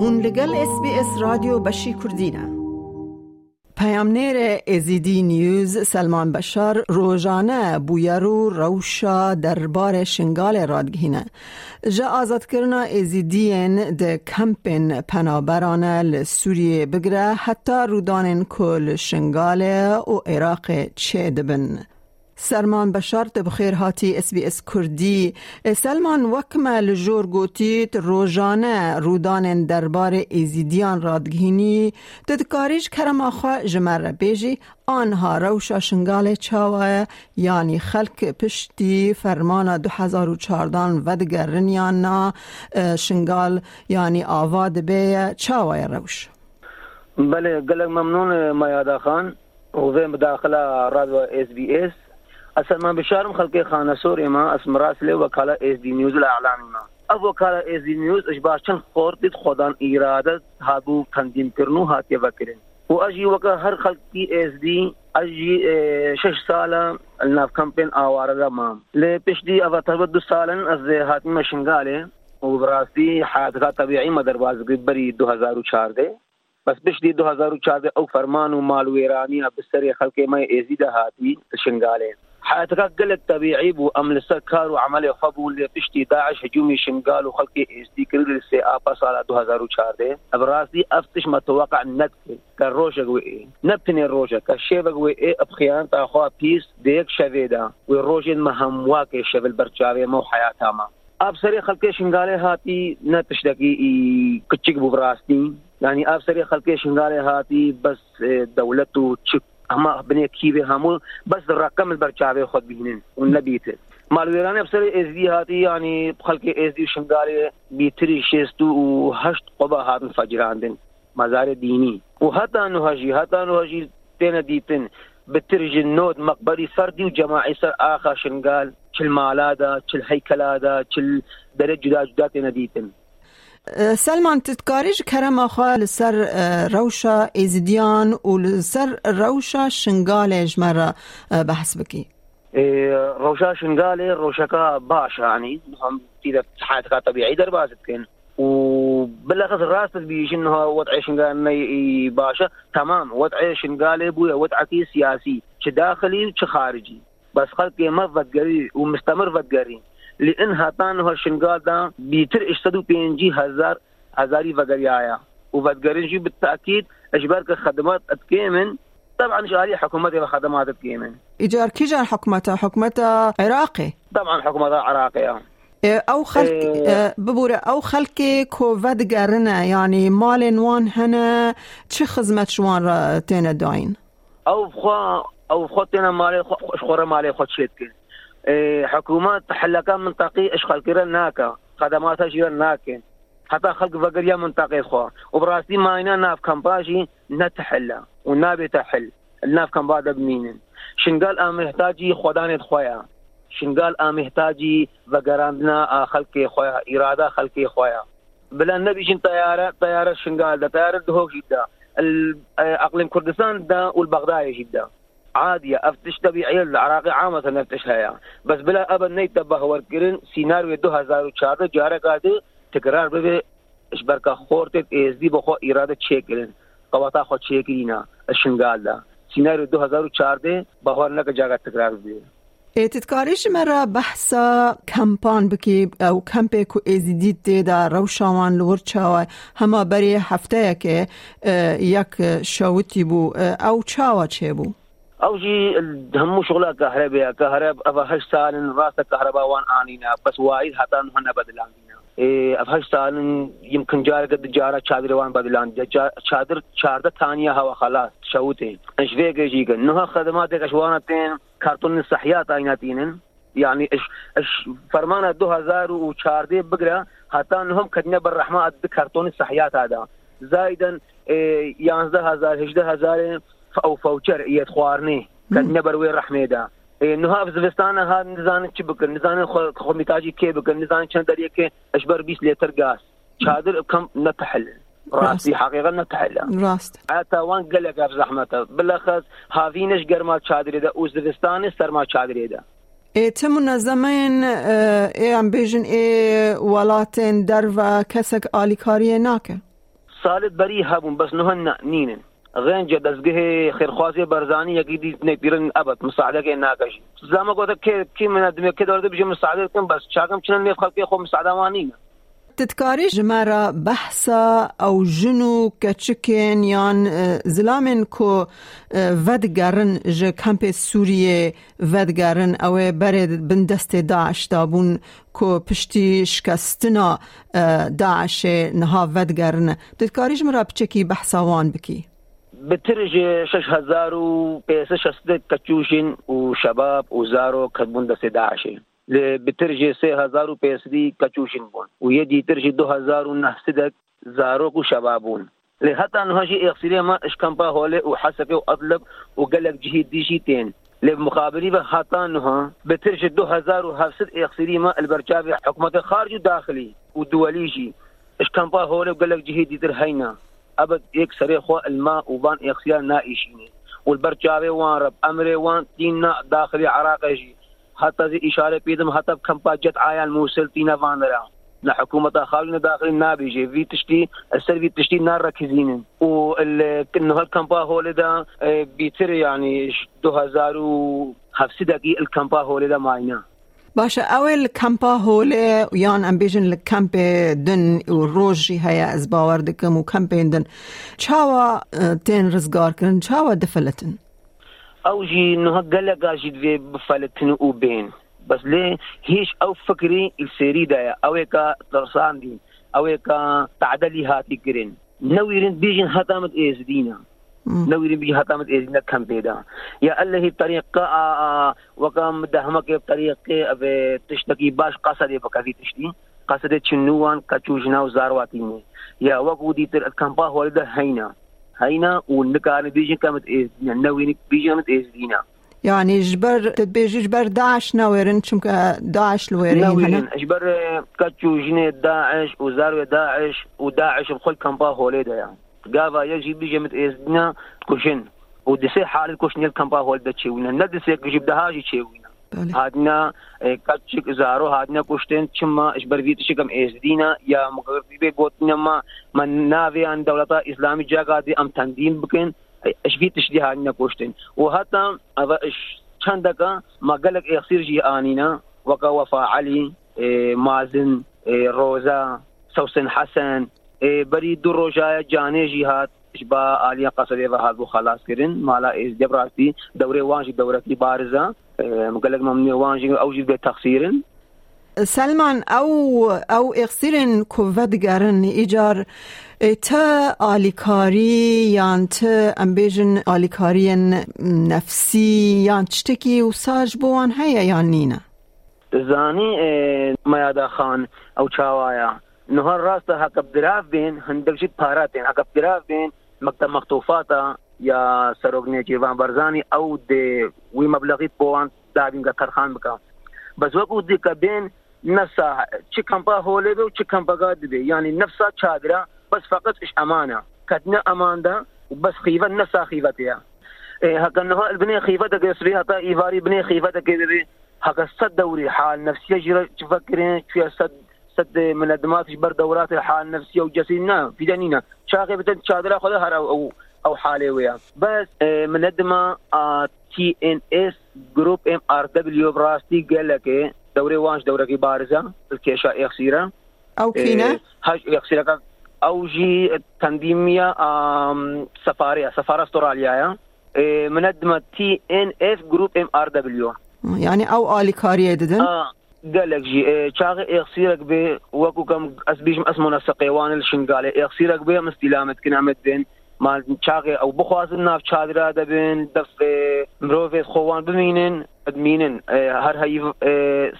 هون لگل اس بی اس رادیو بشی کردینه پیامنیر ازیدی نیوز سلمان بشار روزانه بویرو روشا دربار شنگال رادگهینه جا آزاد کرنا ازیدین ده کمپین پنابرانه لسوریه بگره حتی رودان کل شنگال و عراق چه دبن. سلمان بشار بخیر هاتی اس بی اس کردی. سلمان وکمه لجور گوتیت روزانه رودان دربار ایزیدیان رادگهینی. تدکاریش کرم آخوا جمر بیجی آنها روشا شنگال چاوه. یعنی خلق پشتی فرمان 2014 ودگر رنیانا شنگال یعنی آواد بی چاوه روش. بله قلق ممنون مایادا خان. وفي مداخلة راديو اس بي اس من بشارم خلقي خانه سوري ما اسم راسلي وكالة اس دي نيوز الاعلامي ما. او وكالة اس دي نيوز اجباش چن خورتید خودان اراده هادو تنظیم کرنو هاتي وکرن و اجي وكا هر خلقي اس دي اجي شش سالة الناف كامبين اوارا ما. لبش دي اوا تبدو سالا از هاتي مشنگاله. وبراسي حادثة طبيعي مدرباز بري 2014 بس بشدي 2014 او فرمان ومال ويراني بسري خلقي ما يزيد هاتي شنغالين حياتك قلت طبيعي بو ام لسكر وعمل خبو اللي بشتي داعش هجومي شنقال وخلقي استيكر لسي آبا صار 2014 ابراسي أفتش ما توقع نت كروشك وي نبتني الروجة كشيبك وي أبخيان تاخوا بيس ديك شفيدا. والروجين مهم واكي شبل برشاوي مو حياتها ما. أبصري خلقي شنقالي هاتي نتشدكي كتشك بو براستي يعني أبصري خلقي شنقالي هاتي بس دولته تشك اما بني كيبي همو بس الرقم البرشاوي خود بينين والنبيته مالويران افسر اس دي هاتي يعني خلق اس دي شنغاري بيتري شيستو وهشت قبا هات فجراندن. مزار ديني وحتى نهجي حتى نهجي تينا ديتن بترج النود مقبري فردي وجماعي سر آخر شنقال شل مالادا شل هيكلادا شل درج جدا جدا ديتن سلمان تتكاريج كرم أخوة لسر روشا إزديان ولسر روشا شنغاليج مرة بحث بكي. روشا شنغالي روشكا باشا يعني هم تيدا حياتك طبيعي دربازت كن وبالاخص الراس بيجي انه وضع شنغالي باشا. تمام وضع شنغالي بويا وضعكي سياسي داخلي خارجي. بس خلقي ما فقري ومستمر فقري لأن هاتان هر شنگال دا بیتر 105 هزار هزاري وغريايا وفدگرنجي بالتاكيد اجبار خدمات اتكيمن طبعا جاري حكومتي وخدمات اتكيمن ايجار كي جار حكومتها حكومتها عراقي طبعا حكومتها عراقية أو خلق إيه ببورة أو خلقي كوفد قرنا يعني مال وان هنا چه خدمت شوان تينا داين أو خوا أو خدتنا مالي خورا مالي خد شيتكن حكومات حلقة منطقي اشغال كيرا ناكا خدماتها جيرا ناكن حتى خلق فقرية منطقي خوا. وبراسي ماينا ناف كمباجي نتحلا ونابي تحل. الناف كمبادا بمين شنقال آم محتاجي خدانة خويا شنقال آم محتاجي فقراندنا خلقي خويا إرادة خلقي خويا بلا نبي شن طيارة طيارة شنقال ده طيارة دهوك جدا. اقليم كردستان ده والبغدادي جدا. عادية افتش تبي عيل عراقي عامة افتش هيا. بس بلا ابن ني تبه ورکرن سيناريو 2004 جاره قاعده تکرار به اشبرکا خورتت از دی بخو اراده چیکرن قواتا خو چیکرینا شنگال دا. سيناريو 2004 بهور نه جاګه تکرار دی اعتدکاریش مرا بحثا کمپان بکی او کمپی کو ازیدید دی دا روشاوان لور چاوا هما بری هفته که یک شاوتی بو او چاوا چه بو؟ أو شيء همو شغله كهرباء كهرب أفهش سال راسة كهرباء آنينا بس وايد هنا بدلان إيه أفهش سال يمكن جار قد جارة شادر وان بدلان شادر شاردة ثانية هوا خلاص شوتين إيش فيك يجيك انها خدمات اشوانتين كرتون الصحيات ايناتين يعني إيش إيش فرمان 2014 بقرا حتى انهم كدنا بالرحمه قد كرتون الصحيات هذا. زايدا إيه 11000 18000 ئەو فەوچەرئیت خواردنی کە نەبەر وێ ڕحمێدا نها زستانە ها نزانت چی بکرد نزانن خۆمیتاجی کێ بکرد نزان چەند دەریەکێ ئەشبەر بیست لێتر گاز. چادر کەم نەتەحل ڕاستی حقیقە نەتەحلە ڕاست ئاتاوان گەلێک زەحمەتە بلەخەز هاوینش گەرما چادرێدا و زستانی سەرما چادرێدا تم منظمین ای امبیژن ای ولاتن در و کسک آلیکاریه ناکه. سالت بری هبون بس نهن نینن. غينجا دزگه خیرخوازی برزانی یکی دی نپیرن ابد مساعده که ناکش. زمان گفت که کی من دمی که دارده بشه مساعده کن بس چاکم چنن نیف خلقی خو مساعده وانی تتكاري جمارة بحثا أو جنو كتشكين يان زلامن كو ودگرن جه كامب سورية ودگرن أو برد بندست داعش دابون كو پشتی شکستنا داعش نها ودگرن. تتكاري جمارة بچكي بحثا وان بكي بترج 6000 و500 كتشوشين وشباب وزارو كتبون دست داعش بترجي سي هزار وبيسدي كاتشوشين بون. ويدي ترجي دو هزار ونحسدك زاروك وشبابون لحتى انه هاجي اغسلي ما اشكمبا هولي وحسكي واطلب وقال لك جهي دي جيتين لمقابلي دو هزار وهفسد اغسلي ما البرجابي حكومة خارج وداخلي ودوليجي اشكمبا هولي وقال لك جهي دي هينا أبد يك سريخو الماء وبان اغسيان نائشيني. والبرجابي وان رب أمري وان دينا داخلي عراقي حتى زي إشارة بيدم حتى بكم باجت عيال موصل تينا فاندرا لا حكومة خالنا داخل نابي في تشتي السر في تشتي نار ركزين وال هالكامبا هول ده بيتر يعني 2000 و هفسدقي الكامبا هول ده معنا باشا اول كامبا هوله يان ام بيجن الكامب دن وروجي هيا از باور وكامبين دن. چاوا تين رزگار كرن چاوا دفلتن؟ أو جي انه قلق جيد في بفلتن وبين بس ليه هيش أو فكري السيري دا أو كا ترسان دي أو كا تعدلي هاتي كرين نويرين بيجن هتامت ايز دينا نویری بی حتمت ایزنت کم پیدا. یا اللہ طریق وکم دہمک طریق اب تشتکی باش قصد بکفی تشتی. قصد چنوان کچوجنا و زارواتی میں. یا وکو دی تر کمپا ولد هینا هینا و نکان بیجن کمت ایزنا نویری بیجنت ایزنا يعني جبر تدبيج جبر داعش نويرن چونك داعش لويرن نويرن جبر كاتشو جني داعش وزارو داعش وداعش بخل كمبا هوليدا يعني قافا يجي بيجي مت إزدينا كوشن ودسي حال الكوشن الكامبا هوليدا تشيونا ندسي جيب دهاجي تشيونا هادنا كاتشيك زارو هادنا كوشتين تشما اشبر فيت شكم ازدينا يا مغربي بي قوتنا ما من نافي عن دولة إسلامي جاگا دي أم تنظيم بكن إش فيت تشدي هادنا كوشتين. اذا إش چندكا ما قالك يصير جي آنينا. وكا وفا علي مازن روزا سوسن حسن بری دو روژای جانه جهاد با عالیه قصده و حالو خلاص کردن مالا از جب راستی دوره وانجی دورتی بارزا مقلق ممنوع وانجی او جد تقصیرن سلمان او او اقصیرن کوفت گرن ایجار تا آلیکاری یان تا امبیجن آلیکاری نفسی یان چتکی و ساج بوان هیا یان نینا زانی میادا خان او چاوایا نهار راسته هكب دراف بين هندلجي باراتين هكب دراف بين مقطع مخطوفاتا یا سروګنی جیوان برزانی او د وی مبلغی پوان دابینګه کارخان بکا۔ بس وکو د کبین نفسه چې کمپا هولې او چې کمپا غاد دی یعنی نفسه چادره بس فقط اش امانه کدنه امانده وبس خيفه نفسه خيفتها هكا انه البنيه خيفتك يصبح هكا ايفاري بنيه خيفتك هكا صد دوري حال نفسيه جرى تفكرين شو صد صد من جبر دورات الحال النفسية وجسينا في دنينا. شاغي بتن شادرة خذها أو أو حالي ويا. بس منظمه تي ان اس جروب ام ار دبليو براستي قال لك دوري وانش دوره كي بارزه. الكيشا يخسيرا أو كينا هاج يخسيرا أو جي تنظيميه سفاريه سفاره استراليا منظمه تي ان اس جروب ام ار دبليو يعني أو الي كاريه ددن؟ آه قال لك جي شاغي يخسيرك به وكو كم اسبيش اسمه نسقيوان الشنقالي يخسيرك به مستلامت كنا مدين مال چاقي او بخوازن ناف چادرا دبن دف مروفيت خوان بمينن ادمينن هر هاي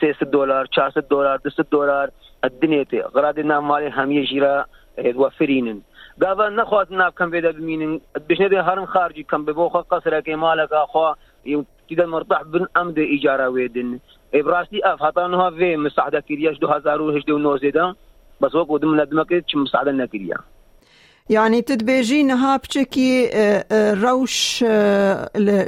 300 دولار 400 دولار 200 دولار الدنيا تي غراد ناف مالي هميه جيرا وفرينن. قابا نخوات ناف كم بيدا بمينن. بشنا دي هرم خارجي كم ببوخا قصرا كي مالك اخوا تيدا مرتاح بن امد ايجارا ويدن ابراسي اف حتى انها في مساعده كرياش 2019 ده بس وقت ضمن ندمك مساعده نكريا يعني تدبيجي نها بچكي روش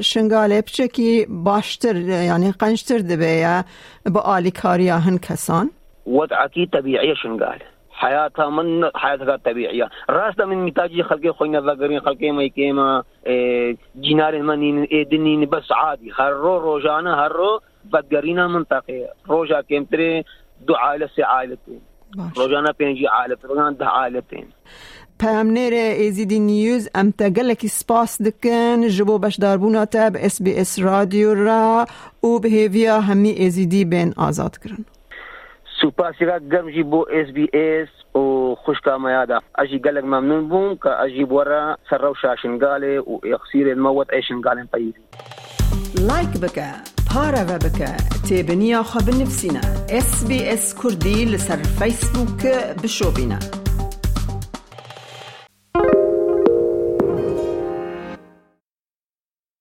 شنگاله بچكي باشتر يعني قنشتر دبيا بآلي كاريا هن كسان وضعكي طبيعية شنگال حياتها من حياتها الطبيعية راستا من متاجي خلقي خوينا ذاقرين خلقي ما يكيما جينار منين إيدنين بس عادي هرو روجانا هرو بدقرينا منطقة روجا كيمتري دو عائلة سي عائلتين روجانا بينجي عائلة روجانا ده عائلتين پیامنر ایزیدی نیوز ام تگلکی سپاس دکن. جبو بشداربونا تب اس بی اس رادیو را. او بهیویا همی ایزیدی بین آزاد کرن. سوپاسیگا گرم جی بو اس بی اس و خوشکا ميادا اجي قالك ممنون بوم كاجيب ورا سرو شاشنقالي ويقصير الموت ايشنقالي طيبي لايك بك بارا بك تابنيا خب نفسنا اس بي اس كردي لسر فيسبوك بشوبنا